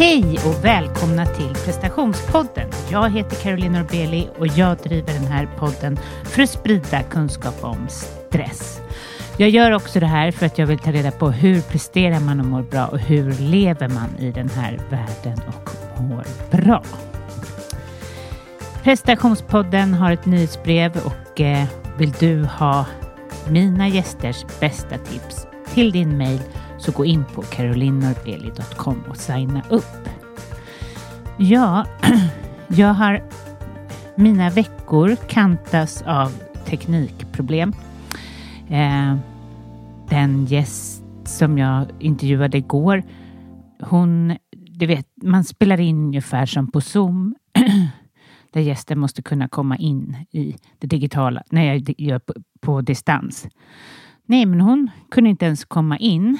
Hej och välkomna till prestationspodden. Jag heter Caroline Norbeli och jag driver den här podden för att sprida kunskap om stress. Jag gör också det här för att jag vill ta reda på hur presterar man och mår bra och hur lever man i den här världen och mår bra. Prestationspodden har ett nyhetsbrev och eh, vill du ha mina gästers bästa tips till din mail så gå in på carolinnorbeli.com och signa upp. Ja, jag har mina veckor kantas av teknikproblem. Eh, den gäst som jag intervjuade igår, hon, du vet, man spelar in ungefär som på Zoom där gästen måste kunna komma in i det digitala när jag gör på, på distans. Nej, men hon kunde inte ens komma in.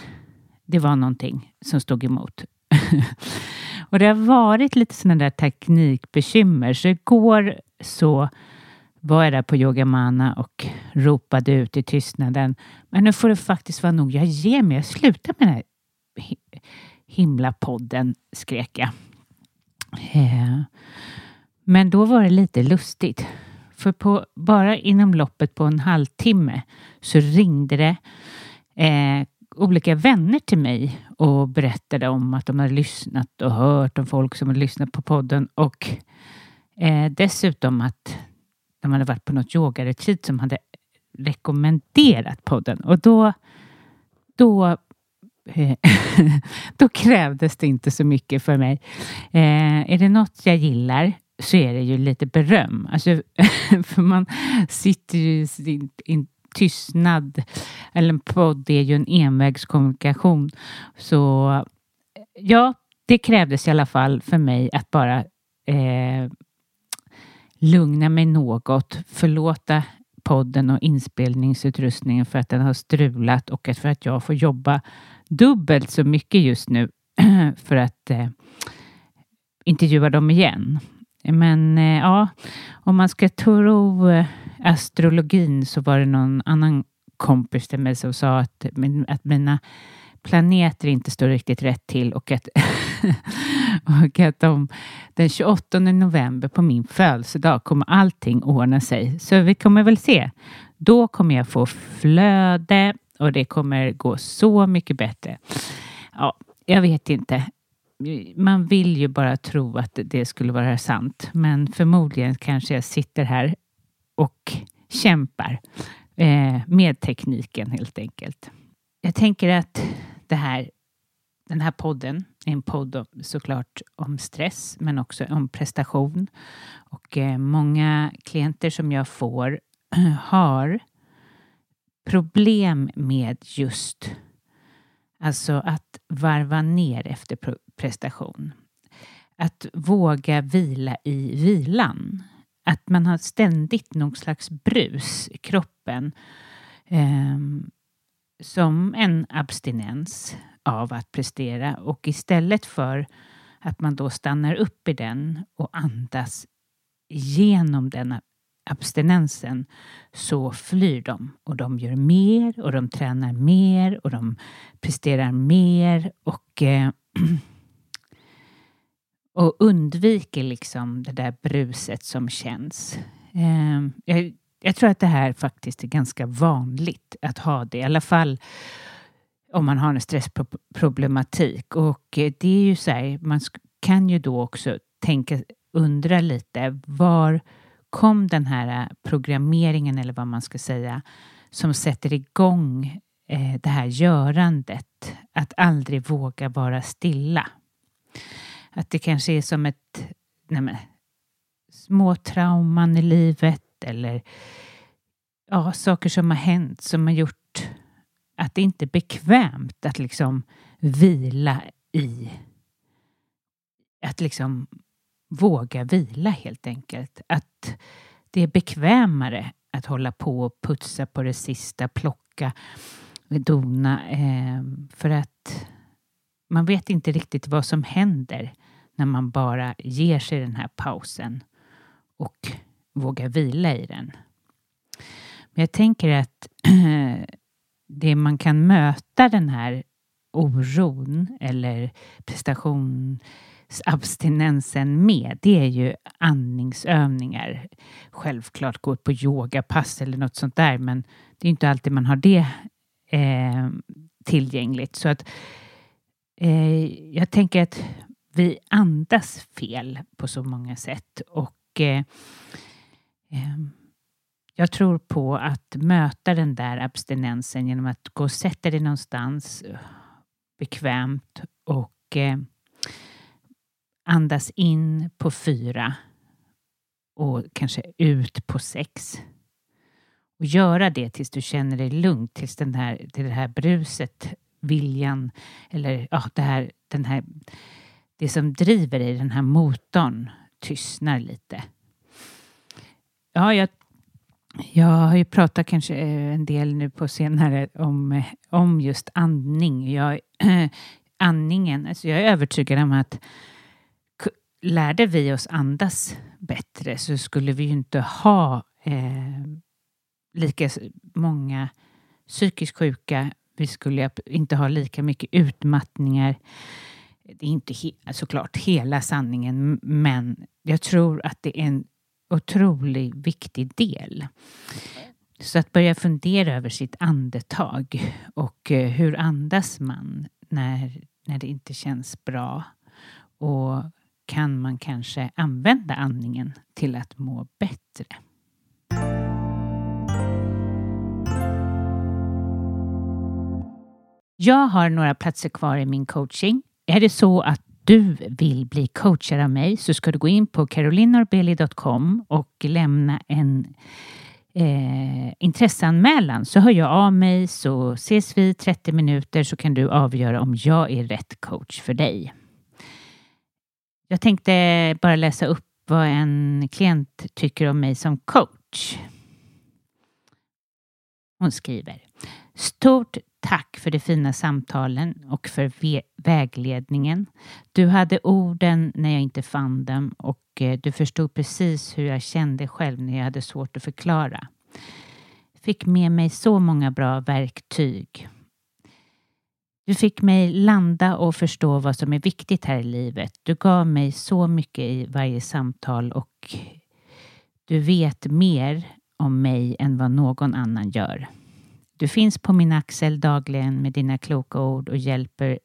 Det var någonting som stod emot. och det har varit lite sådana där teknikbekymmer. Så igår så var jag där på Yogamana och ropade ut i tystnaden. Men nu får det faktiskt vara nog. Jag ger mig. Jag slutar med den här himla podden, skrek jag. Eh, men då var det lite lustigt. För på, bara inom loppet på en halvtimme så ringde det eh, olika vänner till mig och berättade om att de hade lyssnat och hört om folk som hade lyssnat på podden och eh, dessutom att de hade varit på något yogaretreat som hade rekommenderat podden och då, då, eh, då krävdes det inte så mycket för mig. Eh, är det något jag gillar så är det ju lite beröm. Alltså, för man sitter ju i tystnad, eller en podd är ju en envägskommunikation. Så ja, det krävdes i alla fall för mig att bara eh, lugna mig något, förlåta podden och inspelningsutrustningen för att den har strulat och för att jag får jobba dubbelt så mycket just nu för att eh, intervjua dem igen. Men eh, ja, om man ska tro eh, astrologin så var det någon annan kompis till mig som sa att, att mina planeter inte står riktigt rätt till och att, och att de, den 28 november på min födelsedag kommer allting ordna sig. Så vi kommer väl se. Då kommer jag få flöde och det kommer gå så mycket bättre. Ja, jag vet inte man vill ju bara tro att det skulle vara sant, men förmodligen kanske jag sitter här och kämpar eh, med tekniken helt enkelt. Jag tänker att det här, den här podden är en podd om, såklart om stress, men också om prestation. Och eh, många klienter som jag får har problem med just Alltså att varva ner efter prestation. Att våga vila i vilan. Att man har ständigt någon slags brus i kroppen eh, som en abstinens av att prestera. Och istället för att man då stannar upp i den och andas genom den abstinensen så flyr de. Och de gör mer och de tränar mer och de presterar mer. Och, eh, och undviker liksom det där bruset som känns. Eh, jag, jag tror att det här faktiskt är ganska vanligt att ha det, i alla fall om man har en stressproblematik. Och eh, det är ju så här, man kan ju då också tänka, undra lite, var kom den här eh, programmeringen eller vad man ska säga som sätter igång eh, det här görandet. Att aldrig våga vara stilla. Att det kanske är som ett nej men, små trauman i livet eller ja, saker som har hänt som har gjort att det inte är bekvämt att liksom vila i att liksom våga vila helt enkelt. Att det är bekvämare att hålla på och putsa på det sista, plocka, dona. Eh, för att man vet inte riktigt vad som händer när man bara ger sig den här pausen och vågar vila i den. Men jag tänker att det man kan möta den här oron eller prestationsabstinensen med, det är ju andningsövningar. Självklart gå på yogapass eller något sånt där, men det är inte alltid man har det eh, tillgängligt. Så att eh, jag tänker att vi andas fel på så många sätt och eh, eh, jag tror på att möta den där abstinensen genom att gå och sätta dig någonstans bekvämt och eh, andas in på fyra och kanske ut på sex. Och göra det tills du känner dig lugn, tills den här, det här bruset, viljan eller ja, det här, den här, det som driver dig, den här motorn, tystnar lite. Ja, jag, jag har ju pratat kanske eh, en del nu på senare om, eh, om just andning. Jag, andningen, alltså jag är övertygad om att lärde vi oss andas bättre så skulle vi ju inte ha eh, lika många psykiskt sjuka. Vi skulle inte ha lika mycket utmattningar. Det är inte he såklart hela sanningen, men jag tror att det är en otroligt viktig del. Så att börja fundera över sitt andetag och eh, hur andas man när, när det inte känns bra? Och kan man kanske använda andningen till att må bättre? Jag har några platser kvar i min coaching. Är det så att du vill bli coachad av mig så ska du gå in på carolinorbeli.com och lämna en eh, intresseanmälan så hör jag av mig så ses vi 30 minuter så kan du avgöra om jag är rätt coach för dig. Jag tänkte bara läsa upp vad en klient tycker om mig som coach. Hon skriver Stort tack för de fina samtalen och för vägledningen. Du hade orden när jag inte fann dem och eh, du förstod precis hur jag kände själv när jag hade svårt att förklara. Fick med mig så många bra verktyg. Du fick mig landa och förstå vad som är viktigt här i livet. Du gav mig så mycket i varje samtal och du vet mer om mig än vad någon annan gör. Du finns på min axel dagligen med dina kloka ord och hjälper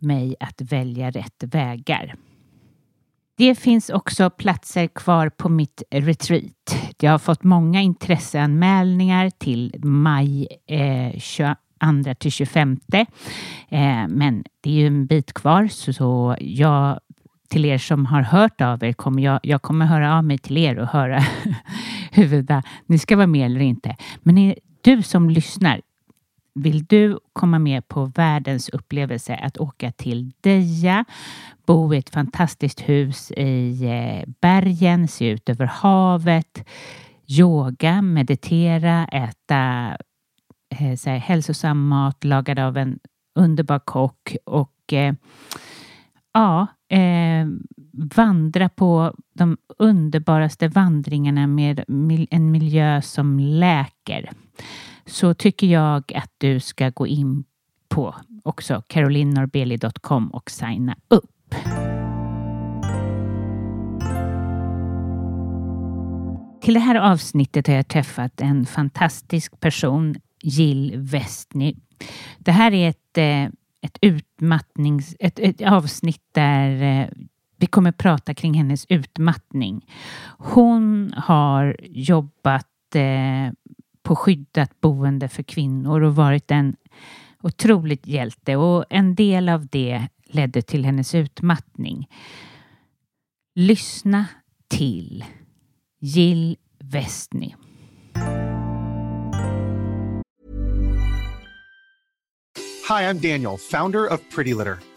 mig att välja rätt vägar. Det finns också platser kvar på mitt retreat. Jag har fått många intresseanmälningar till maj eh, 22 till 25. Eh, men det är ju en bit kvar så jag till er som har hört av er kommer jag, jag kommer höra av mig till er och höra huruvida ni ska vara med eller inte. Men du som lyssnar, vill du komma med på världens upplevelse att åka till Deja, bo i ett fantastiskt hus i eh, bergen, se ut över havet, yoga, meditera, äta eh, så här, hälsosam mat lagad av en underbar kock och eh, ja, eh, vandra på de underbaraste vandringarna med en miljö som läker så tycker jag att du ska gå in på också carolinnorbeli.com och signa upp. Till det här avsnittet har jag träffat en fantastisk person, Jill Westny. Det här är ett, eh, ett utmattnings... Ett, ett avsnitt där eh, vi kommer prata kring hennes utmattning. Hon har jobbat eh, på skyddat boende för kvinnor och varit en otroligt hjälte och en del av det ledde till hennes utmattning. Lyssna till Jill Westny. Hi, I'm Daniel, founder of Pretty Litter.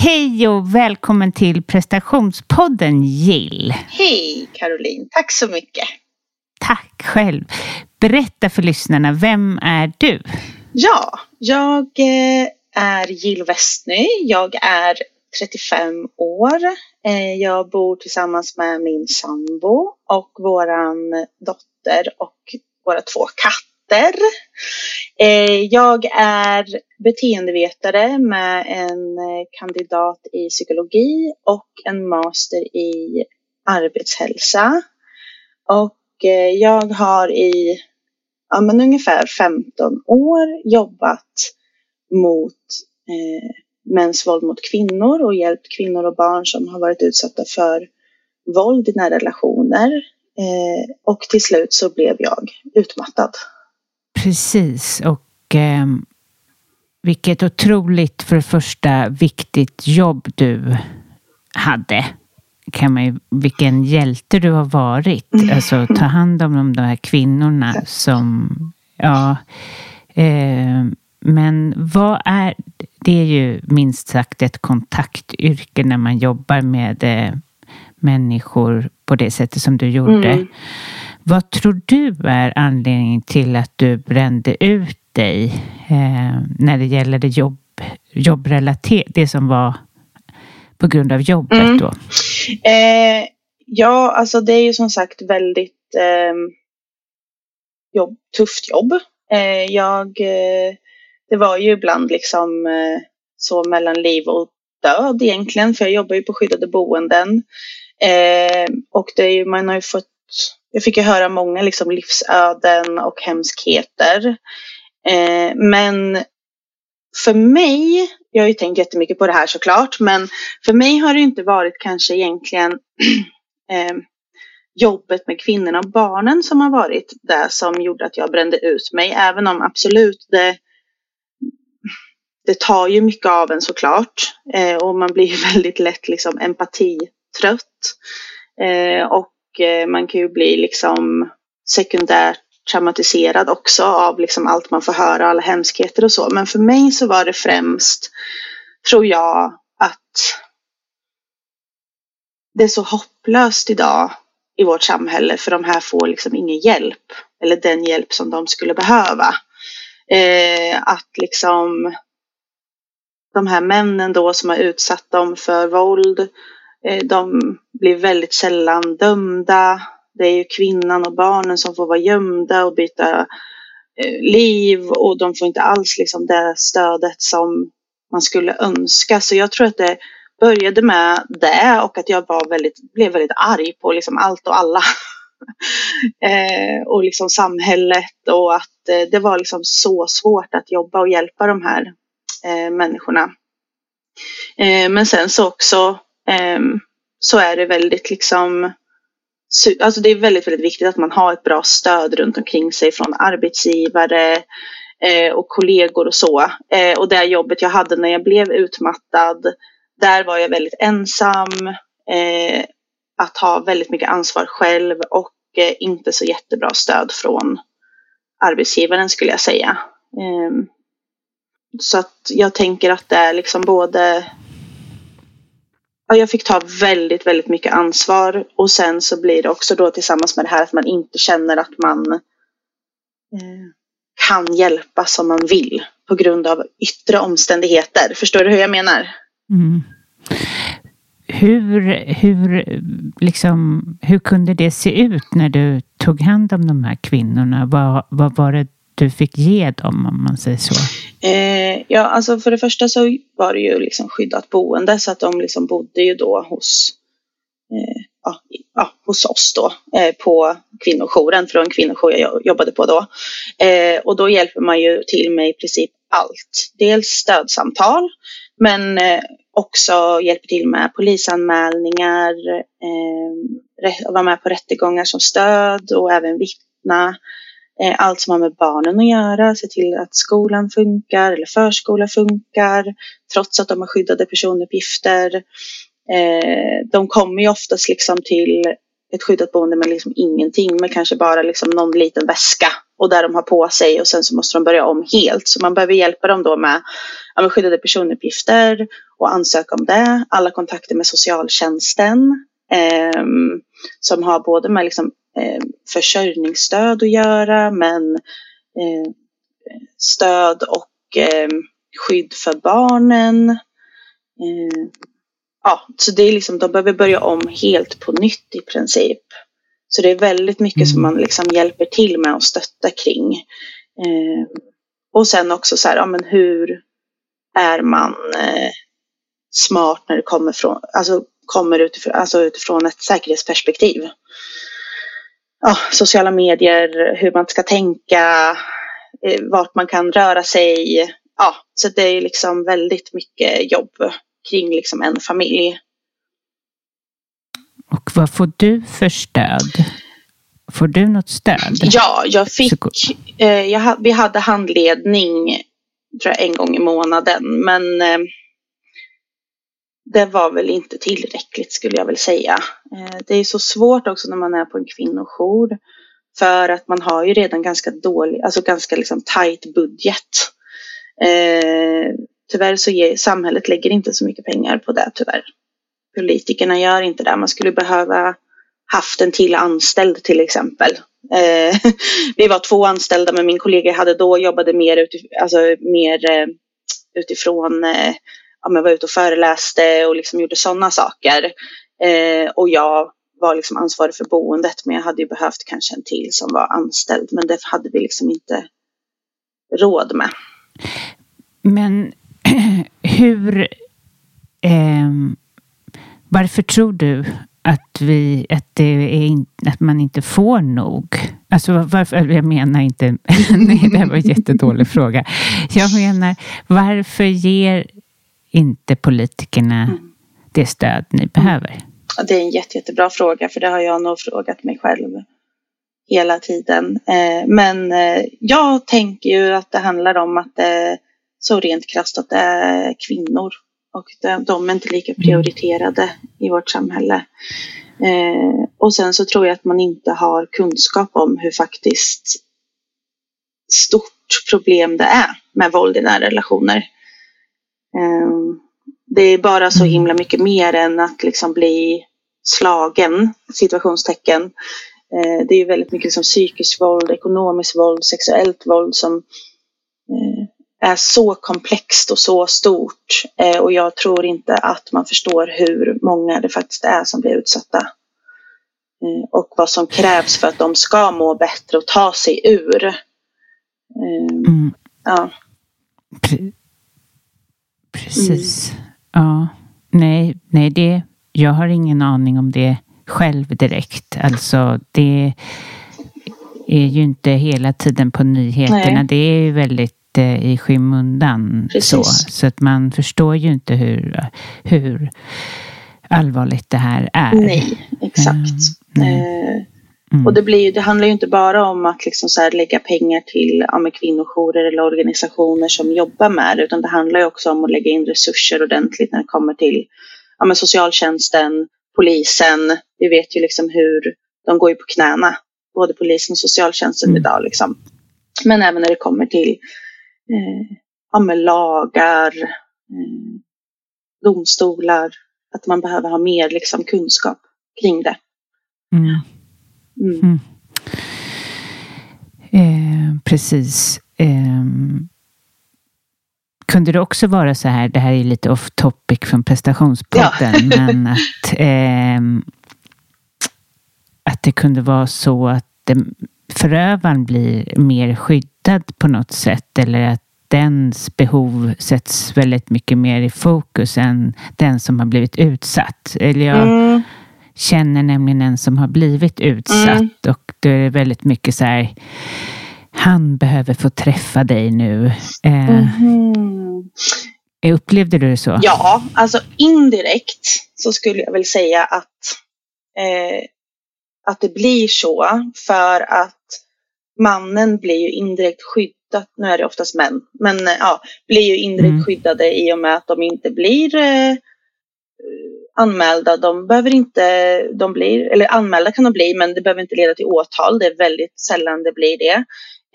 Hej och välkommen till prestationspodden Jill. Hej Caroline, tack så mycket. Tack själv. Berätta för lyssnarna, vem är du? Ja, jag eh, är Jill Westny. Jag är 35 år. Eh, jag bor tillsammans med min sambo och våran dotter och våra två katter heter. Eh, jag är beteendevetare med en eh, kandidat i psykologi och en master i arbetshälsa. Och eh, jag har i ja, men ungefär 15 år jobbat mot eh, mäns våld mot kvinnor och hjälpt kvinnor och barn som har varit utsatta för våld i nära relationer. Eh, och till slut så blev jag utmattad. Precis och eh, vilket otroligt för det första viktigt jobb du hade. Kan man ju, vilken hjälte du har varit. Mm. Alltså ta hand om de här kvinnorna som, ja. Eh, men vad är, det är ju minst sagt ett kontaktyrke när man jobbar med eh, människor på det sättet som du gjorde. Mm. Vad tror du är anledningen till att du brände ut dig eh, när det gäller det jobb, jobbrelaterat, det som var på grund av jobbet mm. då? Eh, ja, alltså det är ju som sagt väldigt eh, jobb, tufft jobb. Eh, jag, eh, det var ju ibland liksom eh, så mellan liv och död egentligen, för jag jobbar ju på skyddade boenden. och det är ju, man har ju fått jag fick ju höra många liksom livsöden och hemskheter. Eh, men för mig, jag har ju tänkt jättemycket på det här såklart, men för mig har det inte varit kanske egentligen eh, jobbet med kvinnorna och barnen som har varit det som gjorde att jag brände ut mig. Även om absolut det, det tar ju mycket av en såklart. Eh, och man blir väldigt lätt liksom empatitrött. Eh, och Eh, man kan ju bli liksom sekundärt traumatiserad också av liksom allt man får höra, alla hemskheter och så. Men för mig så var det främst, tror jag, att det är så hopplöst idag i vårt samhälle för de här får liksom ingen hjälp eller den hjälp som de skulle behöva. Eh, att liksom de här männen då som har utsatt dem för våld Eh, Eh, de blir väldigt sällan dömda. Det är ju kvinnan och barnen som får vara gömda och byta eh, liv och de får inte alls liksom det stödet som man skulle önska. Så jag tror att det började med det och att jag var väldigt, blev väldigt arg på liksom allt och alla. eh, och liksom samhället och att eh, det var liksom så svårt att jobba och hjälpa de här eh, människorna. Eh, men sen så också Ehm, så är det väldigt liksom Alltså det är väldigt, väldigt viktigt att man har ett bra stöd runt omkring sig från arbetsgivare, eh, och kollegor och så. Eh, och det jobbet jag hade när jag blev utmattad, där var jag väldigt ensam. Eh, att ha väldigt mycket ansvar själv och eh, inte så jättebra stöd från arbetsgivaren skulle jag säga. Ehm, så att jag tänker att det är liksom både jag fick ta väldigt, väldigt mycket ansvar och sen så blir det också då tillsammans med det här att man inte känner att man eh, kan hjälpa som man vill på grund av yttre omständigheter. Förstår du hur jag menar? Mm. Hur, hur, liksom, hur kunde det se ut när du tog hand om de här kvinnorna? Vad, vad var det du fick ge dem om man säger så? Eh, ja, alltså för det första så var det ju liksom skyddat boende så att de liksom bodde ju då hos, eh, ja, ja, hos oss då eh, på kvinnojouren, för det var en kvinnojour jag jobbade på då. Eh, och då hjälper man ju till med i princip allt. Dels stödsamtal, men eh, också hjälper till med polisanmälningar, eh, vara med på rättegångar som stöd och även vittna. Eh, allt som har med barnen att göra, se till att skolan funkar eller förskola funkar trots att de har skyddade personuppgifter. Eh, de kommer ju oftast liksom till ett skyddat boende med liksom ingenting, med kanske bara liksom någon liten väska och där de har på sig och sen så måste de börja om helt. Så man behöver hjälpa dem då med, ja, med skyddade personuppgifter och ansöka om det. Alla kontakter med socialtjänsten eh, som har både med liksom eh, försörjningsstöd att göra men eh, stöd och eh, skydd för barnen. Eh, ja, så det är liksom, de behöver börja om helt på nytt i princip. Så det är väldigt mycket mm. som man liksom hjälper till med och stöttar kring. Eh, och sen också så här, ja men hur är man eh, smart när det kommer från, alltså kommer utifrån, alltså utifrån ett säkerhetsperspektiv ja, sociala medier, hur man ska tänka, eh, vart man kan röra sig. Ja, så det är liksom väldigt mycket jobb kring liksom en familj. Och vad får du för stöd? Får du något stöd? Ja, jag fick, eh, jag, vi hade handledning tror jag, en gång i månaden. Men eh, det var väl inte tillräckligt skulle jag väl säga. Eh, det är så svårt också när man är på en kvinnojour. För att man har ju redan ganska dålig, alltså ganska liksom tight budget. Eh, tyvärr så ger samhället lägger inte så mycket pengar på det tyvärr. Politikerna gör inte det. Man skulle behöva haft en till anställd till exempel. Eh, vi var två anställda men min kollega hade då jobbade mer, utif alltså mer eh, utifrån eh, ja, men var ute och föreläste och liksom gjorde sådana saker. Eh, och jag var liksom ansvarig för boendet men jag hade ju behövt kanske en till som var anställd men det hade vi liksom inte råd med. Men hur... Eh, varför tror du att, vi, att, det är in, att man inte får nog? Alltså varför, jag menar inte, nej det var en jättedålig fråga. Jag menar, varför ger inte politikerna mm. det stöd ni behöver? Det är en jätte, jättebra fråga för det har jag nog frågat mig själv hela tiden. Eh, men eh, jag tänker ju att det handlar om att det är så rent krasst att det är kvinnor och de är inte lika mm. prioriterade i vårt samhälle. Eh, och sen så tror jag att man inte har kunskap om hur faktiskt stort problem det är med våld i nära relationer. Ehm, det är bara så mm. himla mycket mer än att liksom bli slagen, situationstecken. Ehm, det är väldigt mycket som psykiskt våld, ekonomiskt våld, sexuellt våld som eh, är så komplext och så stort. Ehm, och jag tror inte att man förstår hur många det faktiskt är som blir utsatta. Och vad som krävs för att de ska må bättre och ta sig ur. Mm. Ja. Precis. Mm. Ja. Nej, nej det, jag har ingen aning om det själv direkt. Alltså det är ju inte hela tiden på nyheterna. Nej. Det är ju väldigt eh, i skymundan. Så, så att man förstår ju inte hur, hur allvarligt det här är. Nej, exakt. Uh, nej. Mm. Och det, blir, det handlar ju inte bara om att liksom så lägga pengar till ja, kvinnojourer eller organisationer som jobbar med det, utan det handlar ju också om att lägga in resurser ordentligt när det kommer till ja, socialtjänsten, polisen. Vi vet ju liksom hur de går ju på knäna, både polisen och socialtjänsten mm. idag. Liksom. Men även när det kommer till eh, ja, med lagar, eh, domstolar, att man behöver ha mer liksom, kunskap kring det. Mm. Mm. mm. Eh, precis. Eh, kunde det också vara så här, det här är lite off topic från prestationspodden, ja. men att, eh, att det kunde vara så att det, förövaren blir mer skyddad på något sätt eller att dens behov sätts väldigt mycket mer i fokus än den som har blivit utsatt. Eller jag mm. Känner nämligen en som har blivit utsatt mm. och det är väldigt mycket så här han behöver få träffa dig nu. Eh, mm. Upplevde du det så? Ja, alltså indirekt så skulle jag väl säga att, eh, att det blir så för att mannen blir ju indirekt skyddad, nu är det oftast män, men eh, ja, blir ju indirekt mm. skyddade i och med att de inte blir eh, anmälda. De behöver inte, de blir, eller anmälda kan de bli, men det behöver inte leda till åtal. Det är väldigt sällan det blir det.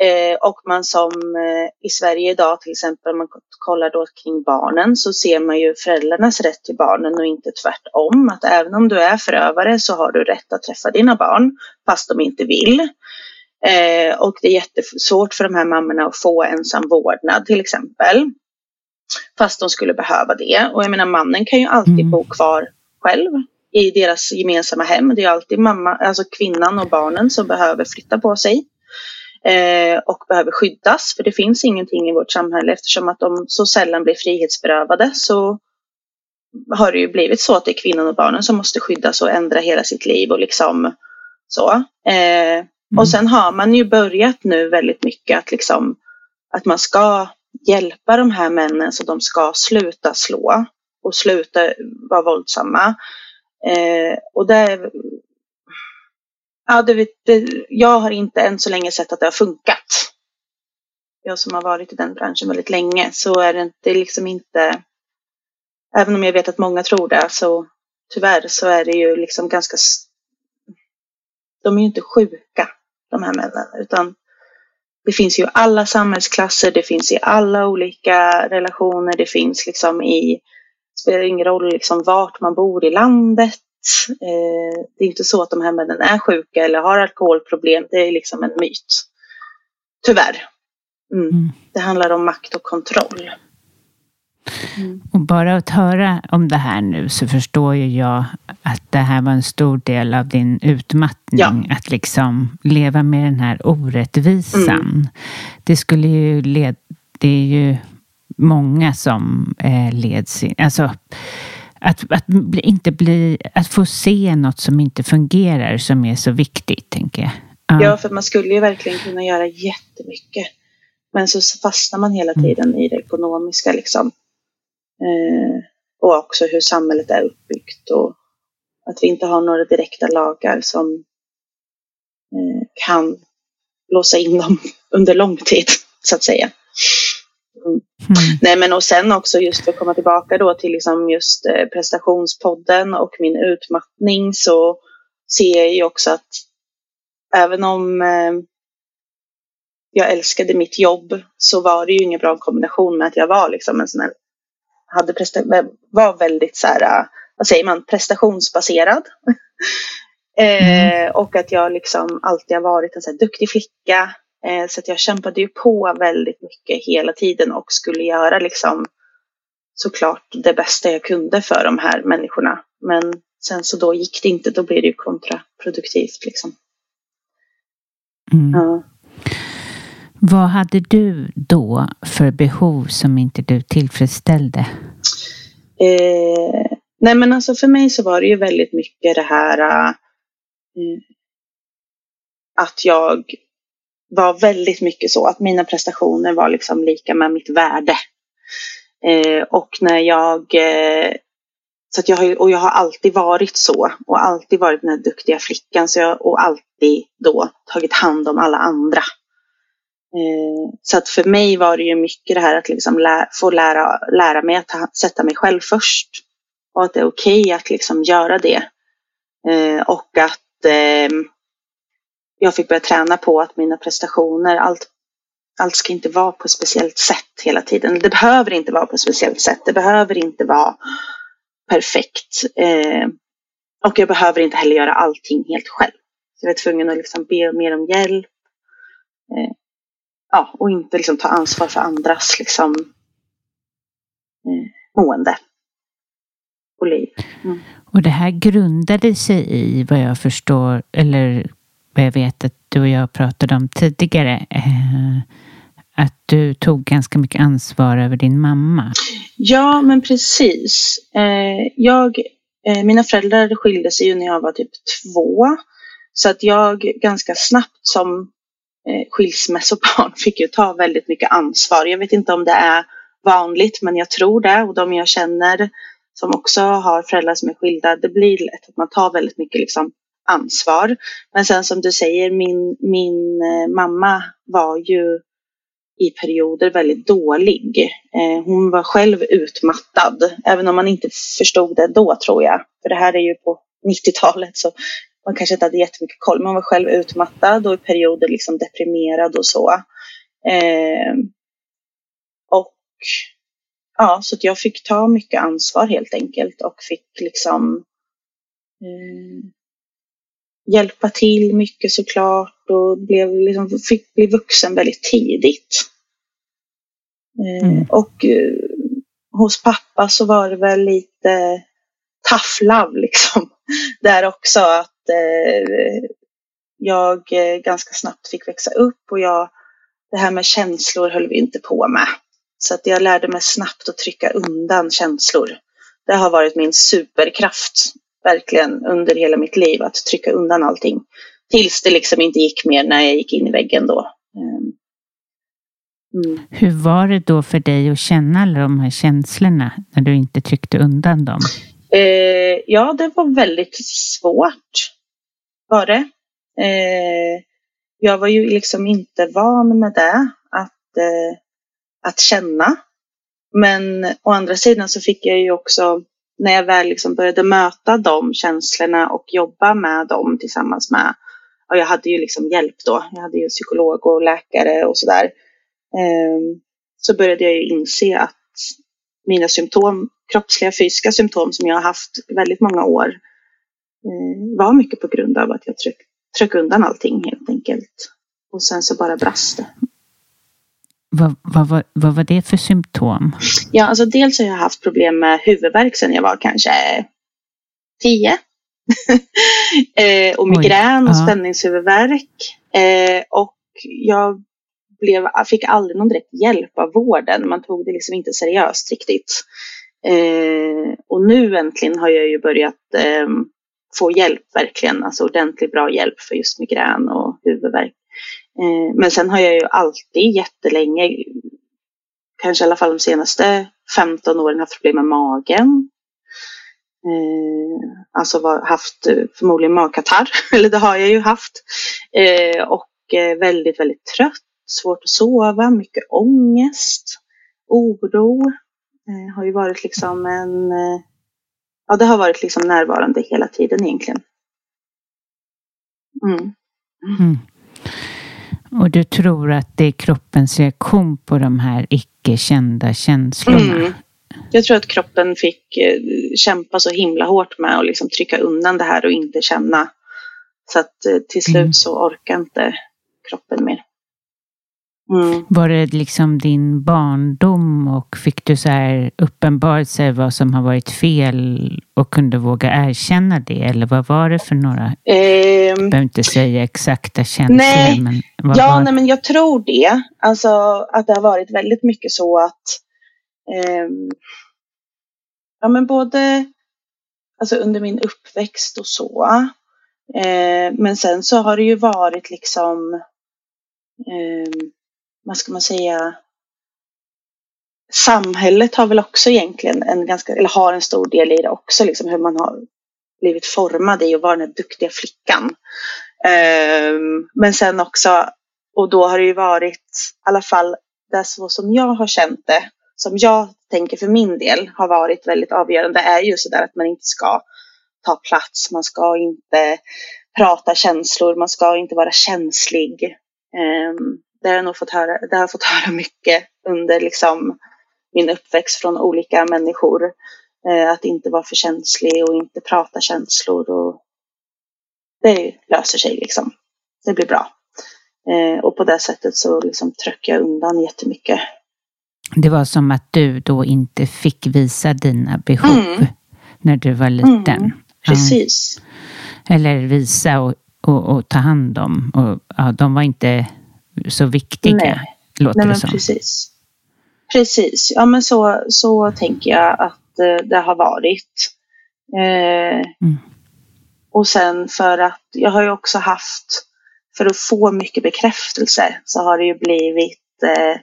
Eh, och man som eh, i Sverige idag till exempel, om man kollar då kring barnen så ser man ju föräldrarnas rätt till barnen och inte tvärtom. Att även om du är förövare så har du rätt att träffa dina barn fast de inte vill. Eh, och det är jättesvårt för de här mammorna att få ensam vårdnad till exempel. Fast de skulle behöva det. Och jag menar mannen kan ju alltid mm. bo kvar själv i deras gemensamma hem. Det är alltid mamma, alltså kvinnan och barnen som behöver flytta på sig eh, och behöver skyddas. För det finns ingenting i vårt samhälle eftersom att de så sällan blir frihetsberövade så har det ju blivit så att det är kvinnan och barnen som måste skyddas och ändra hela sitt liv och liksom så. Eh, mm. Och sen har man ju börjat nu väldigt mycket att liksom att man ska hjälpa de här männen så de ska sluta slå och sluta vara våldsamma. Eh, och det Ja, det, det, jag har inte än så länge sett att det har funkat. Jag som har varit i den branschen väldigt länge så är det inte, liksom inte, även om jag vet att många tror det, så tyvärr så är det ju liksom ganska, de är ju inte sjuka de här männen, utan det finns ju alla samhällsklasser, det finns i alla olika relationer, det finns liksom i, det spelar ingen roll liksom vart man bor i landet, Eh, det är inte så att de här männen är sjuka eller har alkoholproblem. Det är liksom en myt. Tyvärr. Mm. Mm. Det handlar om makt och kontroll. Mm. Och bara att höra om det här nu så förstår ju jag att det här var en stor del av din utmattning. Ja. Att liksom leva med den här orättvisan. Mm. Det skulle ju leda... Det är ju många som eh, leds in... Alltså, att, att, inte bli, att få se något som inte fungerar som är så viktigt, tänker jag. Ja. ja, för man skulle ju verkligen kunna göra jättemycket. Men så fastnar man hela mm. tiden mm. i det ekonomiska liksom. Eh, och också hur samhället är uppbyggt och att vi inte har några direkta lagar som eh, kan låsa in dem under lång tid, så att säga. Mm. Nej men och sen också just för att komma tillbaka då till liksom just eh, prestationspodden och min utmattning så ser jag ju också att även om eh, jag älskade mitt jobb så var det ju ingen bra kombination med att jag var liksom en sån här, hade presta- var väldigt så här, eh, vad säger man, prestationsbaserad. mm. eh, och att jag liksom alltid har varit en så duktig flicka Eh, så att jag kämpade ju på väldigt mycket hela tiden och skulle göra liksom såklart det bästa jag kunde för de här människorna. Men sen så då gick det inte, då blir det ju kontraproduktivt liksom. Mm. Ja. Vad hade du då för behov som inte du tillfredsställde? Eh, nej men alltså för mig så var det ju väldigt mycket det här eh, att jag var väldigt mycket så att mina prestationer var liksom lika med mitt värde. Eh, och när jag eh, så att jag har, och jag har alltid varit så och alltid varit den här duktiga flickan så jag, och alltid då tagit hand om alla andra. Eh, så att för mig var det ju mycket det här att liksom lä, få lära, lära mig att ta, sätta mig själv först. Och att det är okej okay att liksom göra det. Eh, och att eh, jag fick börja träna på att mina prestationer, allt, allt ska inte vara på ett speciellt sätt hela tiden. Det behöver inte vara på ett speciellt sätt. Det behöver inte vara perfekt. Eh, och jag behöver inte heller göra allting helt själv. Så jag var tvungen att liksom be mer om hjälp. Eh, Ja, och inte liksom ta ansvar för andras liksom, eh, mående och liv. Mm. Och det här grundade sig i vad jag förstår, eller vad jag vet att du och jag pratade om tidigare, eh, att du tog ganska mycket ansvar över din mamma. Ja, men precis. Eh, jag, eh, mina föräldrar skilde sig ju när jag var typ två. Så att jag ganska snabbt som Eh, skilsmässobarn fick ju ta väldigt mycket ansvar. Jag vet inte om det är vanligt, men jag tror det. Och de jag känner som också har föräldrar som är skilda, det blir lätt att man tar väldigt mycket liksom, ansvar. Men sen som du säger, min, min eh, mamma var ju i perioder väldigt dålig. Eh, hon var själv utmattad, även om man inte förstod det då tror jag. För det här är ju på 90-talet så man kanske inte hade jättemycket koll. Man var själv utmattad och i perioder liksom deprimerad och så. Eh, och ja, så att jag fick ta mycket ansvar helt enkelt och fick liksom eh, hjälpa till mycket såklart och blev liksom, fick bli vuxen väldigt tidigt. Eh, mm. Och uh, hos pappa så var det väl lite tough love liksom. Där också att Eh, jag eh, ganska snabbt fick växa upp och jag, det här med känslor höll vi inte på med. Så att jag lärde mig snabbt att trycka undan känslor. Det har varit min superkraft verkligen under hela mitt liv att trycka undan allting. Tills det liksom inte gick mer när jag gick in i väggen då. Ehm. Mm. Hur var det då för dig att känna alla de här känslorna när du inte tryckte undan dem? Eh, ja, det var väldigt svårt. Var det. Eh, jag var ju liksom inte van med det, att, eh, att känna. Men å andra sidan så fick jag ju också när jag väl liksom började möta de känslorna och jobba med dem tillsammans med, och jag hade ju liksom hjälp då, jag hade ju psykolog och läkare och sådär, eh, så började jag ju inse att mina symptom, kroppsliga fysiska symptom som jag har haft väldigt många år, eh, var mycket på grund av att jag tryck, tryck undan allting helt enkelt. Och sen så bara brast det. Vad, vad, vad, vad, var det för symptom? Ja, alltså dels har jag haft problem med huvudvärk sedan jag var kanske tio. eh, och migrän och spänningshuvudvärk. Eh, och jag blev, fick aldrig någon direkt hjälp av vården. Man tog det liksom inte seriöst riktigt. Eh, och nu äntligen har jag ju börjat eh, få hjälp verkligen, alltså ordentligt bra hjälp för just migrän och huvudvärk. Eh, men sen har jag ju alltid jättelänge, kanske i alla fall de senaste 15 åren, haft problem med magen. Eh, alltså var, haft eh, förmodligen magkatarr, eller det har jag ju haft. Eh, och eh, väldigt, väldigt trött, svårt att sova, mycket ångest, oro. Har ju varit liksom en, ja det har varit liksom närvarande hela tiden egentligen. Mm. Mm. Och du tror att det är kroppens reaktion på de här icke kända känslorna? Mm. Jag tror att kroppen fick eh, kämpa så himla hårt med att liksom trycka undan det här och inte känna. Så att eh, till slut mm. så orkar inte kroppen mer. Mm. Var det liksom din barndom och fick du så här uppenbarelse vad som har varit fel och kunde våga erkänna det? Eller vad var det för några? Um, behöver inte säga exakta känslor. Nej, men ja, nej, men jag tror det. Alltså att det har varit väldigt mycket så att um, ja, men både alltså, under min uppväxt och så. Uh, men sen så har det ju varit liksom um, vad ska man säga, samhället har väl också egentligen en ganska, eller har en stor del i det också, liksom hur man har blivit formad i att vara den här duktiga flickan. Um, men sen också, och då har det ju varit, i alla fall det så som jag har känt det, som jag tänker för min del har varit väldigt avgörande är ju sådär att man inte ska ta plats, man ska inte prata känslor, man ska inte vara känslig. Um, det har jag nog fått höra, det har jag fått höra mycket under liksom min uppväxt från olika människor. Uh, att inte vara för känslig och inte prata känslor. Och det löser sig liksom. Det blir bra. Uh, och på det sättet så liksom trycker jag undan jättemycket. Det var som att du då inte fick visa dina behov mm. när du var liten. Mm, precis. Ja. Eller visa och, och, och, ta hand om. Och, ja, de var inte så viktiga, Nej. låter Nej, det som. Precis. Precis, ja men så, så tänker jag att eh, det har varit. Eh, mm. Och sen för att jag har ju också haft, för att få mycket bekräftelse så har det ju blivit eh,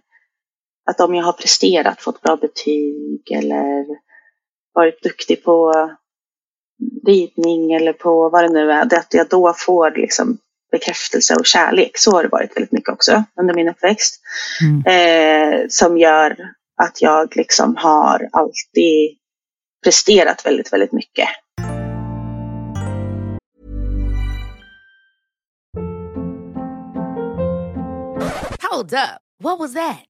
att om jag har presterat, fått bra betyg eller varit duktig på ridning eller på vad det nu är, det att jag då får liksom bekräftelse och kärlek. Så har det varit väldigt mycket också under min uppväxt. Mm. Eh, som gör att jag liksom har alltid presterat väldigt, väldigt mycket. Hold up. What was that?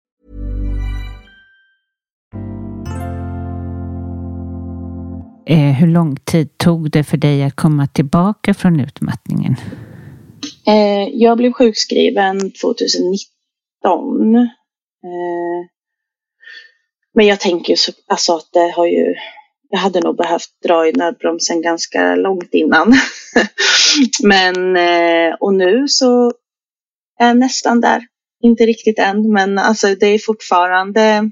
Eh, hur lång tid tog det för dig att komma tillbaka från utmattningen? Eh, jag blev sjukskriven 2019. Eh, men jag tänker så, alltså att det har ju, jag hade nog behövt dra i nödbromsen ganska långt innan. men, eh, och nu så är jag nästan där. Inte riktigt än, men alltså det är fortfarande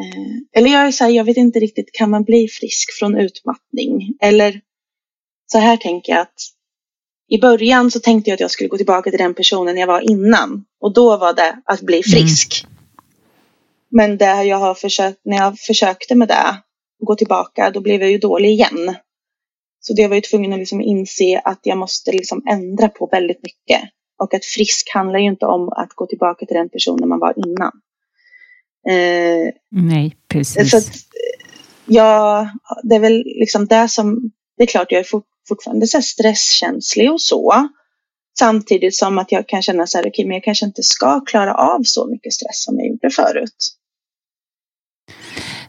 Eh, eller jag är så här, jag vet inte riktigt, kan man bli frisk från utmattning? Eller så här tänker jag att i början så tänkte jag att jag skulle gå tillbaka till den personen jag var innan. Och då var det att bli mm. frisk. Mm. Men det jag har försökt, när jag försökte med det, gå tillbaka, då blev jag ju dålig igen. Så det var ju tvungen att liksom inse att jag måste liksom ändra på väldigt mycket. Och att frisk handlar ju inte om att gå tillbaka till den personen man var innan. Eh, Nej, precis. Så att, ja, det är väl liksom det som, det är klart jag är fort, fortfarande så stresskänslig och så. Samtidigt som att jag kan känna så här, okej, okay, men jag kanske inte ska klara av så mycket stress som jag gjorde förut.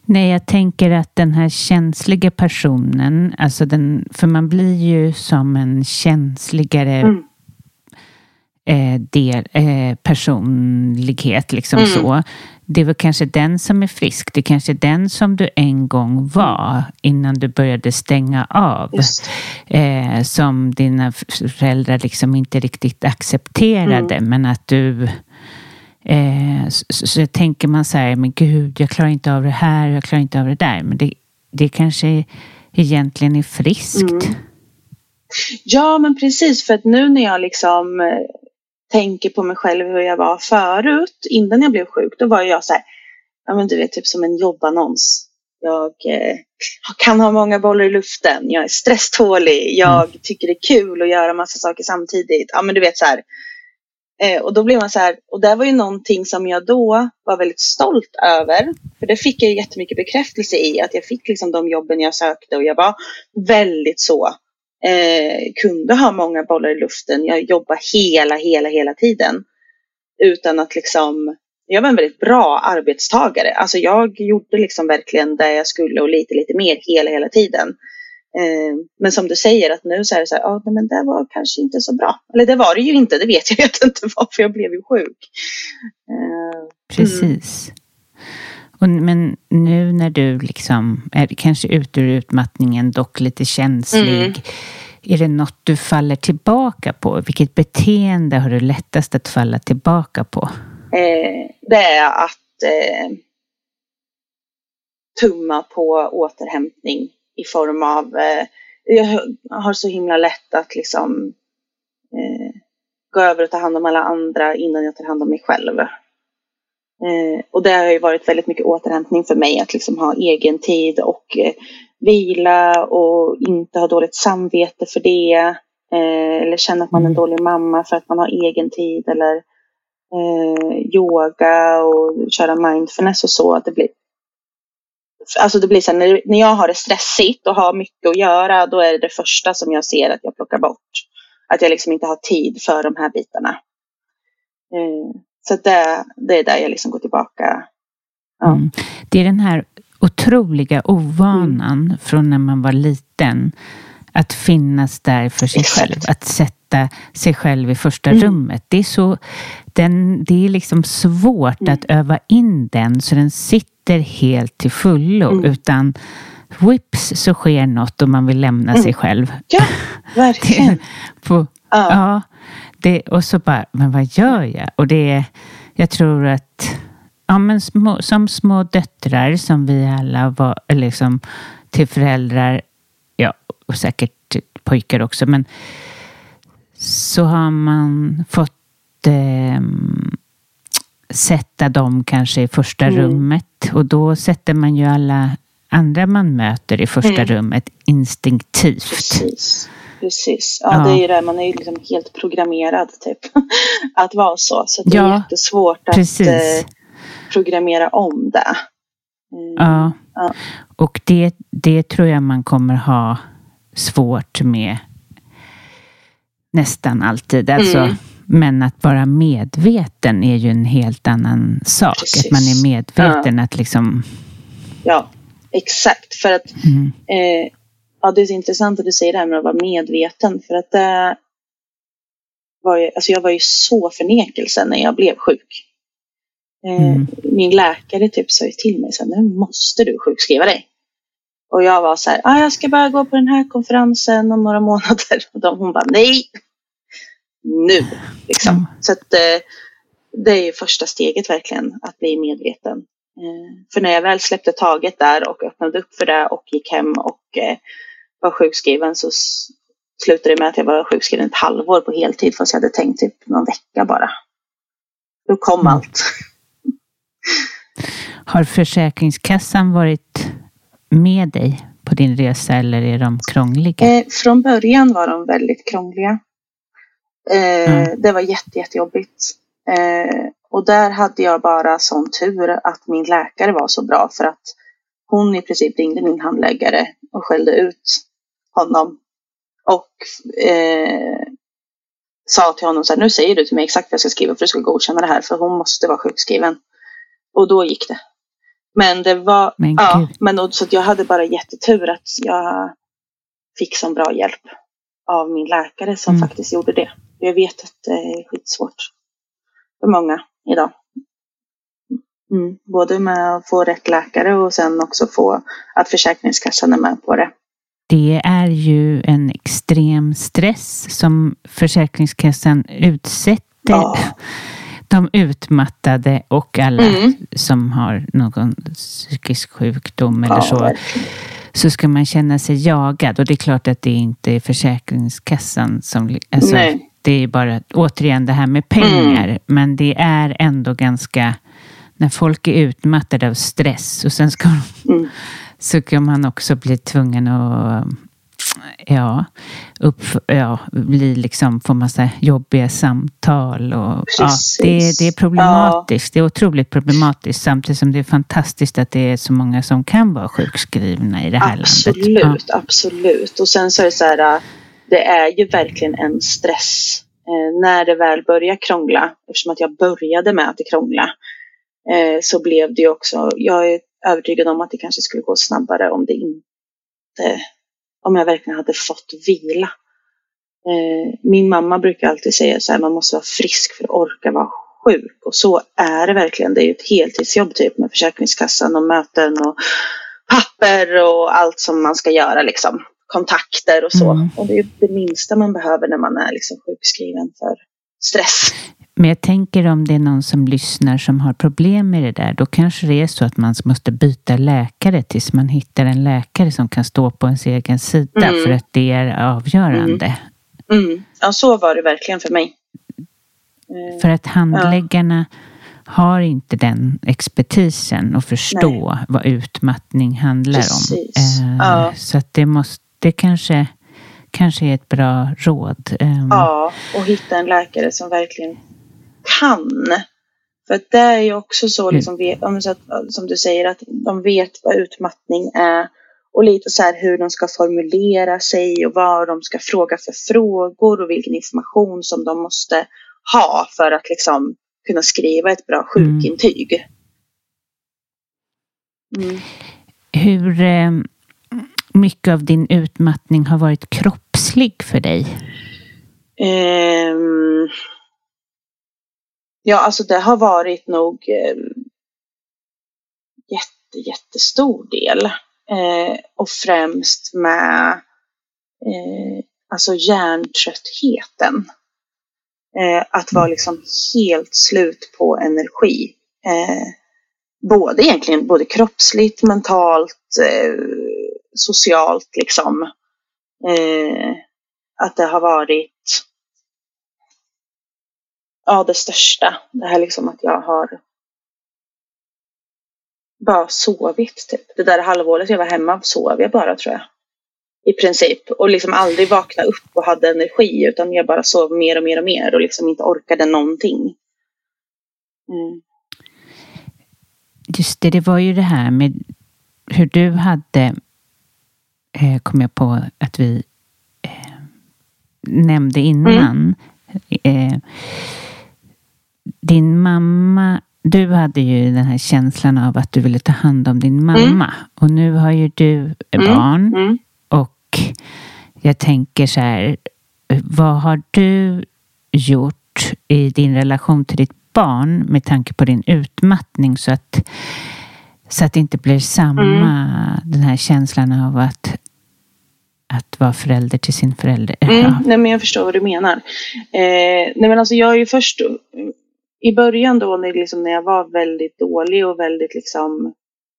Nej, jag tänker att den här känsliga personen, alltså den, för man blir ju som en känsligare mm. Eh, del, eh, personlighet, liksom mm. så det är väl kanske den som är frisk. Det är kanske den som du en gång var innan du började stänga av. Eh, som dina föräldrar liksom inte riktigt accepterade. Mm. Men att du... Eh, så, så tänker man så här, men gud, jag klarar inte av det här, jag klarar inte av det där. Men det, det kanske egentligen är friskt. Mm. Ja, men precis. För att nu när jag liksom tänker på mig själv hur jag var förut, innan jag blev sjuk, då var jag så här, ja men du vet typ som en jobbannons. Jag eh, kan ha många bollar i luften, jag är stresstålig, jag mm. tycker det är kul att göra massa saker samtidigt. Ja men du vet så här. Eh, och då blev man så här, och det var ju någonting som jag då var väldigt stolt över. För det fick jag jättemycket bekräftelse i, att jag fick liksom de jobben jag sökte och jag var väldigt så, eh, kunde ha många bollar i luften. Jag jobbade hela, hela, hela tiden. Utan att liksom jag var en väldigt bra arbetstagare. Alltså jag gjorde liksom verkligen det jag skulle och lite, lite mer hela, hela tiden. Eh, men som du säger att nu så är det så här, ja men det var kanske inte så bra. Eller det var det ju inte, det vet jag inte varför jag blev ju sjuk. Eh, mm. Precis. Och, men nu när du liksom är kanske ut ur utmattningen, dock lite känslig. Mm. Är det något du faller tillbaka på? Vilket beteende har du lättast att falla tillbaka på? Eh, det är att eh, tumma på återhämtning i form av, eh, jag har så himla lätt att liksom eh, gå över och ta hand om alla andra innan jag tar hand om mig själv. Eh, och det har ju varit väldigt mycket återhämtning för mig att liksom ha egen tid och eh, vila och inte ha dåligt samvete för det. Eh, eller känna att man är en mm. dålig mamma för att man har egen tid eller eh, yoga och köra mindfulness och så. Att det blir, alltså det blir så här, när, när jag har det stressigt och har mycket att göra, då är det det första som jag ser att jag plockar bort. Att jag liksom inte har tid för de här bitarna. Så det, det är där jag liksom går tillbaka. Ja. Mm. Det är den här otroliga ovanan mm. från när man var liten att finnas där för sig Exakt. själv. Att sätta sig själv i första mm. rummet. Det är, så, den, det är liksom svårt mm. att öva in den så den sitter helt till fullo. Mm. Utan whips så sker något och man vill lämna sig mm. själv. Ja, verkligen. på, ja. ja det, och så bara, men vad gör jag? Och det är, jag tror att ja, men små, som små döttrar som vi alla var, liksom, till föräldrar och säkert pojkar också, men så har man fått eh, sätta dem kanske i första mm. rummet och då sätter man ju alla andra man möter i första mm. rummet instinktivt. Precis. Precis. Ja, ja, det är ju det. Man är ju liksom helt programmerad typ. att vara så. Så det ja, är jättesvårt att eh, programmera om det. Mm. Ja. ja. Och det, det tror jag man kommer ha svårt med nästan alltid. Alltså, mm. Men att vara medveten är ju en helt annan sak. Precis. Att man är medveten ja. att liksom... Ja, exakt. För att mm. eh, ja, det är så intressant att du säger det här med att vara medveten. För att det var ju, alltså jag var ju så förnekelse när jag blev sjuk. Eh, mm. Min läkare typ sa till mig så här, nu måste du sjukskriva dig. Och jag var så här, ah, jag ska bara gå på den här konferensen om några månader. Och de, hon bara, nej, nu. Liksom. Mm. Så att, eh, det är ju första steget verkligen, att bli medveten. Eh, för när jag väl släppte taget där och öppnade upp för det och gick hem och var sjukskriven så slutade det med att jag var sjukskriven ett halvår på heltid fast jag hade tänkt typ någon vecka bara. Då kom mm. allt. Har Försäkringskassan varit med dig på din resa eller är de krångliga? Eh, från början var de väldigt krångliga. Eh, mm. Det var jätte, jättejobbigt. Eh, och där hade jag bara sån tur att min läkare var så bra för att hon i princip ringde min handläggare och skällde ut honom. Och eh, sa till honom så här, nu säger du till mig exakt vad jag ska skriva för du ska godkänna det här för hon måste vara sjukskriven. Och då gick det. Men det var, men ja, men så jag hade bara jättetur att jag fick så bra hjälp av min läkare som mm. faktiskt gjorde det. Jag vet att det är skitsvårt för många idag. Mm. Både med att få rätt läkare och sen också få att Försäkringskassan är med på det. Det är ju en extrem stress som Försäkringskassan utsätter ja de utmattade och alla mm. som har någon psykisk sjukdom eller ja, så. Så ska man känna sig jagad och det är klart att det inte är Försäkringskassan som... Alltså, det det är bara återigen det här med pengar. Mm. Men det är ändå ganska, när folk är utmattade av stress och sen ska, mm. Så kan man också bli tvungen att ja, upp, ja, bli liksom, få massa jobbiga samtal. Och, ja, det, det är problematiskt. Ja. Det är otroligt problematiskt samtidigt som det är fantastiskt att det är så många som kan vara sjukskrivna i det här absolut, landet. Absolut, ja. absolut. Och sen så är det så här, det är ju verkligen en stress eh, när det väl börjar krångla. Eftersom att jag började med att det krångla eh, så blev det ju också, jag är övertygad om att det kanske skulle gå snabbare om det inte om jag verkligen hade fått vila. Eh, min mamma brukar alltid säga så här, man måste vara frisk för att orka vara sjuk. Och så är det verkligen. Det är ju ett heltidsjobb typ med Försäkringskassan och möten och papper och allt som man ska göra liksom. Kontakter och så. Mm. Och det är det minsta man behöver när man är liksom sjukskriven för stress. Men jag tänker om det är någon som lyssnar som har problem med det där, då kanske det är så att man måste byta läkare tills man hittar en läkare som kan stå på ens egen sida mm. för att det är avgörande. Mm. Mm. Ja, så var det verkligen för mig. För att handläggarna ja. har inte den expertisen att förstå Nej. vad utmattning handlar Precis. om. Eh, ja. Så att det måste, det kanske, kanske är ett bra råd. Eh. Ja, och hitta en läkare som verkligen kan. För det är ju också så, mm. liksom, som du säger, att de vet vad utmattning är och lite så här hur de ska formulera sig och vad de ska fråga för frågor och vilken information som de måste ha för att liksom kunna skriva ett bra sjukintyg. Mm. Hur eh, mycket av din utmattning har varit kroppslig för dig? Um, Ja, alltså det har varit nog eh, jätte, jättestor del. Eh, och främst med eh, alltså hjärntröttheten. Eh, att vara liksom helt slut på energi. Eh, både egentligen både kroppsligt, mentalt, eh, socialt liksom. Eh, att det har varit ja, det största. Det här liksom att jag har bara sovit typ. Det där halvåret jag var hemma sov jag bara tror jag. I princip. Och liksom aldrig vakna upp och hade energi utan jag bara sov mer och mer och mer och liksom inte orkade någonting. Mm. Just det, det var ju det här med hur du hade, eh, kom jag på att vi eh, nämnde innan. Mm. Eh, din mamma, du hade ju den här känslan av att du ville ta hand om din mamma. Mm. Och nu har ju du mm. barn. Mm. Och jag tänker så här, vad har du gjort i din relation till ditt barn med tanke på din utmattning så att, så att det inte blir samma, mm. den här känslan av att att vara förälder till sin förälder. Mm, nej men jag förstår vad du menar. Eh, nej men alltså jag är ju först i början då när, liksom, när jag var väldigt dålig och väldigt liksom,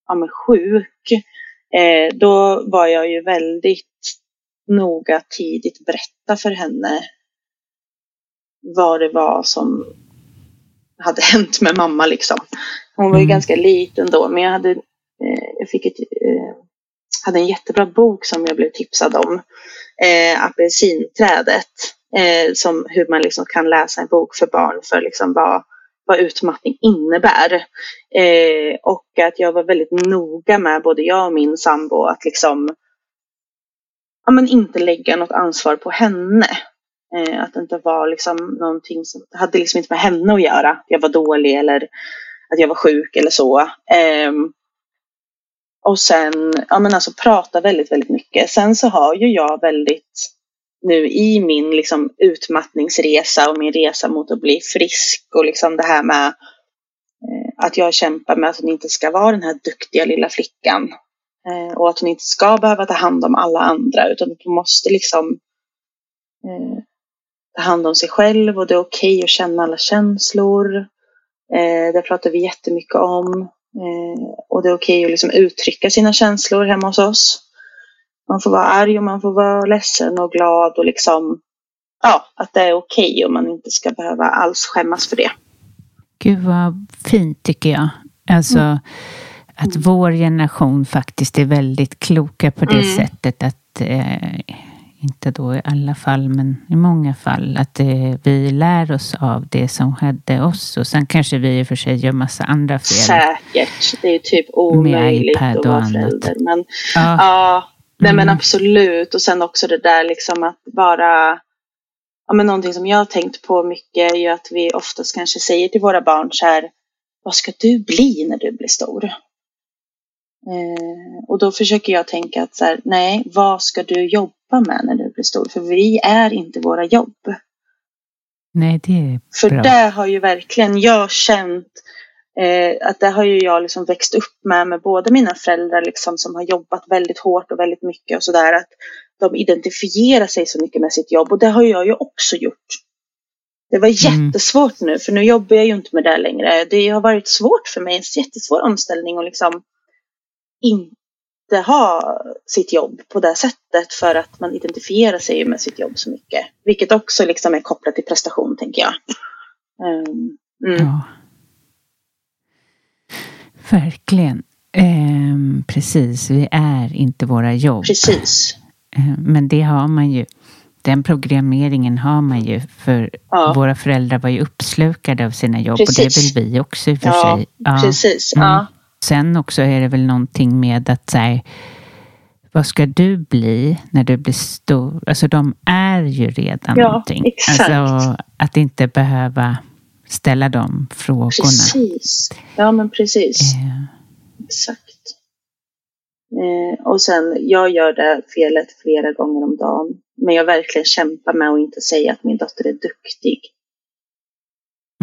ja, men sjuk, eh, då var jag ju väldigt noga tidigt berätta för henne vad det var som hade hänt med mamma liksom. Hon var ju mm. ganska liten då, men jag hade, eh, jag fick ett, eh, hade en jättebra bok som jag blev tipsad om. Eh, Apelsinträdet. Eh, som hur man liksom kan läsa en bok för barn för liksom vad, vad utmattning innebär. Eh, och att jag var väldigt noga med, både jag och min sambo, att liksom ja, men inte lägga något ansvar på henne. Eh, att det inte var liksom någonting som hade liksom inte med henne att göra. Jag var dålig eller att jag var sjuk eller så. Eh, och sen, ja men alltså prata väldigt, väldigt mycket. Sen så har ju jag väldigt nu i min liksom, utmattningsresa och min resa mot att bli frisk och liksom det här med eh, att jag kämpar med att hon inte ska vara den här duktiga lilla flickan. Eh, och att hon inte ska behöva ta hand om alla andra utan att hon måste liksom eh, ta hand om sig själv och det är okej okay att känna alla känslor. Eh, det pratar vi jättemycket om. Eh, och det är okej okay att liksom uttrycka sina känslor hemma hos oss man får vara arg och man får vara ledsen och glad och liksom ja, att det är okej okay och man inte ska behöva alls skämmas för det. Gud vad fint tycker jag. Alltså mm. att vår generation faktiskt är väldigt kloka på det mm. sättet att eh, inte då i alla fall, men i många fall, att eh, vi lär oss av det som skedde oss. Och sen kanske vi i och för sig gör massa andra fel. Säkert. Det är ju typ omöjligt att vara förälder. Men, ja, ja nej, men mm. absolut. Och sen också det där liksom att bara ja, men någonting som jag har tänkt på mycket är ju att vi oftast kanske säger till våra barn så här, vad ska du bli när du blir stor? Eh, och då försöker jag tänka att så här, nej, vad ska du jobba med när du blir stor? För vi är inte våra jobb. Nej, det är För bra. det har ju verkligen jag känt eh, att det har ju jag liksom växt upp med, med båda mina föräldrar liksom, som har jobbat väldigt hårt och väldigt mycket och sådär. Att de identifierar sig så mycket med sitt jobb och det har jag ju också gjort. Det var mm. jättesvårt nu, för nu jobbar jag ju inte med det längre. Det har varit svårt för mig, en jättesvår omställning och liksom inte ha sitt jobb på det sättet för att man identifierar sig med sitt jobb så mycket. Vilket också liksom är kopplat till prestation, tänker jag. Um, mm. Ja. Verkligen. Um, precis, vi är inte våra jobb. Precis. Um, men det har man ju. Den programmeringen har man ju för ja. våra föräldrar var ju uppslukade av sina jobb precis. och det är väl vi också i och för ja, sig. Ja, precis. Mm. Ja. Sen också är det väl någonting med att säga vad ska du bli när du blir stor? Alltså de är ju redan ja, någonting. Exakt. Alltså att inte behöva ställa de frågorna. Precis. Ja men precis. Eh. Exakt. Eh, och sen, jag gör det felet flera gånger om dagen. Men jag verkligen kämpar med att inte säga att min dotter är duktig.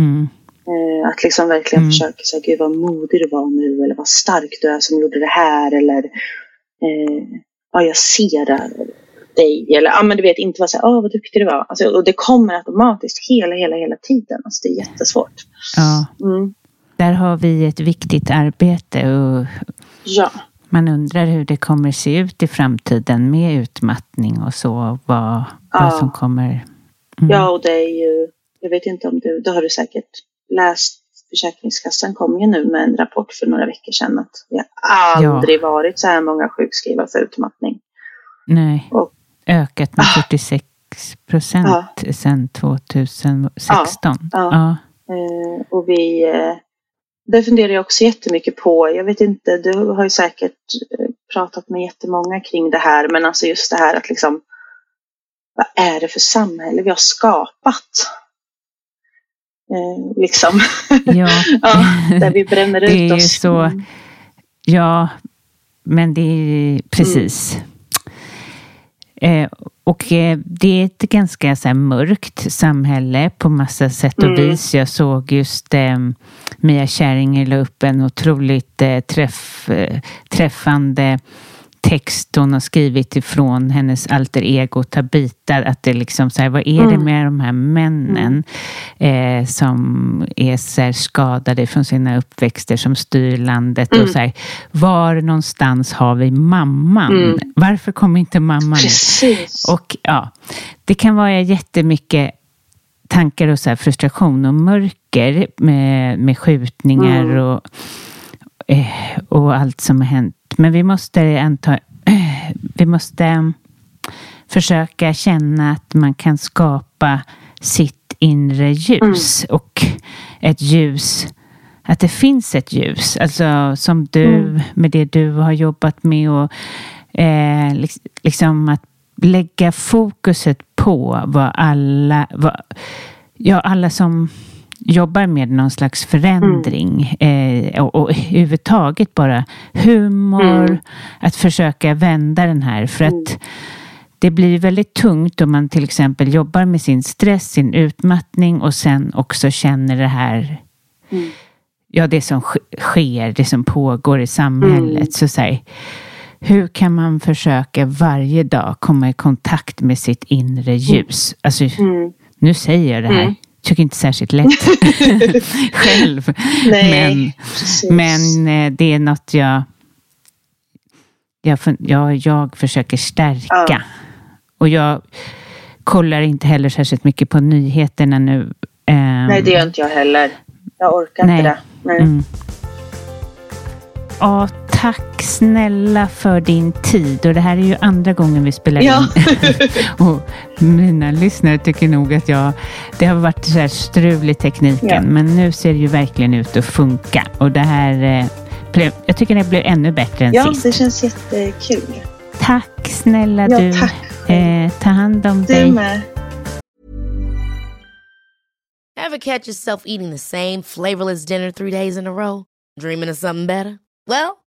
Mm. Eh, att liksom verkligen mm. försöka säga, gud vad modig du var nu eller vad stark du är som gjorde det här eller eh, ja, jag ser dig eller ja, men du vet inte vara så här, åh vad duktig du var. Alltså, och det kommer automatiskt hela, hela, hela tiden. Alltså, det är jättesvårt. Ja. Mm. Där har vi ett viktigt arbete och ja. man undrar hur det kommer se ut i framtiden med utmattning och så. Vad, ja. vad som kommer. Mm. Ja, och det är ju, jag vet inte om du, det har du säkert läst Försäkringskassan kom ju nu med en rapport för några veckor sedan att det har aldrig ja. varit så här många sjukskrivna för utmattning. Nej, och, ökat med ah, 46 procent ja. sedan 2016. Ja. Eh, och vi, eh, det funderar jag också jättemycket på. Jag vet inte, du har ju säkert eh, pratat med jättemånga kring det här, men alltså just det här att liksom, vad är det för samhälle vi har skapat? Eh, liksom. Ja. ja. där vi bränner ut oss. Så, mm. ja, men det är precis. Mm. Eh, och eh, det är ett ganska så här, mörkt samhälle på massa sätt och mm. vis. Jag såg just eh, Mia Käringer la upp en otroligt eh, träff, eh, träffande text hon har skrivit ifrån hennes alter ego Tabita. Att det liksom så här, vad är det mm. med de här männen mm. eh, som är så här skadade från sina uppväxter som styr landet mm. och så här, var någonstans har vi mamman? Mm. Varför kommer inte mamman? Precis. Och ja, det kan vara jättemycket tankar och så frustration och mörker med, med skjutningar mm. och, och allt som har hänt men vi måste anta, vi måste försöka känna att man kan skapa sitt inre ljus mm. och ett ljus att det finns ett ljus, alltså som du mm. med det du har jobbat med och eh, liksom att lägga fokuset på vad alla, vad, ja alla som jobbar med någon slags förändring mm. eh, och, och överhuvudtaget bara humor, mm. att försöka vända den här. För mm. att det blir väldigt tungt om man till exempel jobbar med sin stress, sin utmattning och sen också känner det här mm. Ja, det som sker, det som pågår i samhället. Mm. Så, så här, hur kan man försöka varje dag komma i kontakt med sitt inre ljus? Alltså, nu säger jag det här tycker inte särskilt lätt själv. Nej, men, men eh, det är något jag, jag, jag, jag försöker stärka. Ja. Och jag kollar inte heller särskilt mycket på nyheterna nu. Um, Nej, det gör inte jag heller. Jag orkar nej. inte det. Nej. Mm. Ja, tack snälla för din tid. Och det här är ju andra gången vi spelar ja. in. och mina lyssnare tycker nog att jag, det har varit så här strul i tekniken. Ja. Men nu ser det ju verkligen ut att funka. Och det här, eh, blev, jag tycker det blev ännu bättre än ja, sist. Ja, det känns jättekul. Tack snälla ja, du. Tack. Eh, ta hand om du dig. Du med. Ever catch yourself eating the same flavorless dinner three days in a row? Dreaming of something better? Well,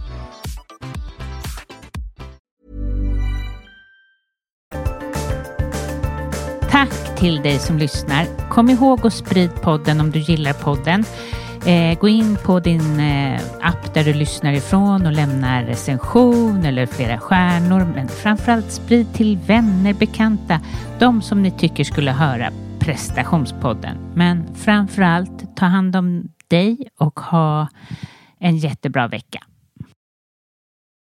Till dig som lyssnar. Kom ihåg att sprid podden om du gillar podden. Eh, gå in på din eh, app där du lyssnar ifrån och lämna recension eller flera stjärnor. Men framförallt sprid till vänner, bekanta, de som ni tycker skulle höra prestationspodden. Men framförallt ta hand om dig och ha en jättebra vecka.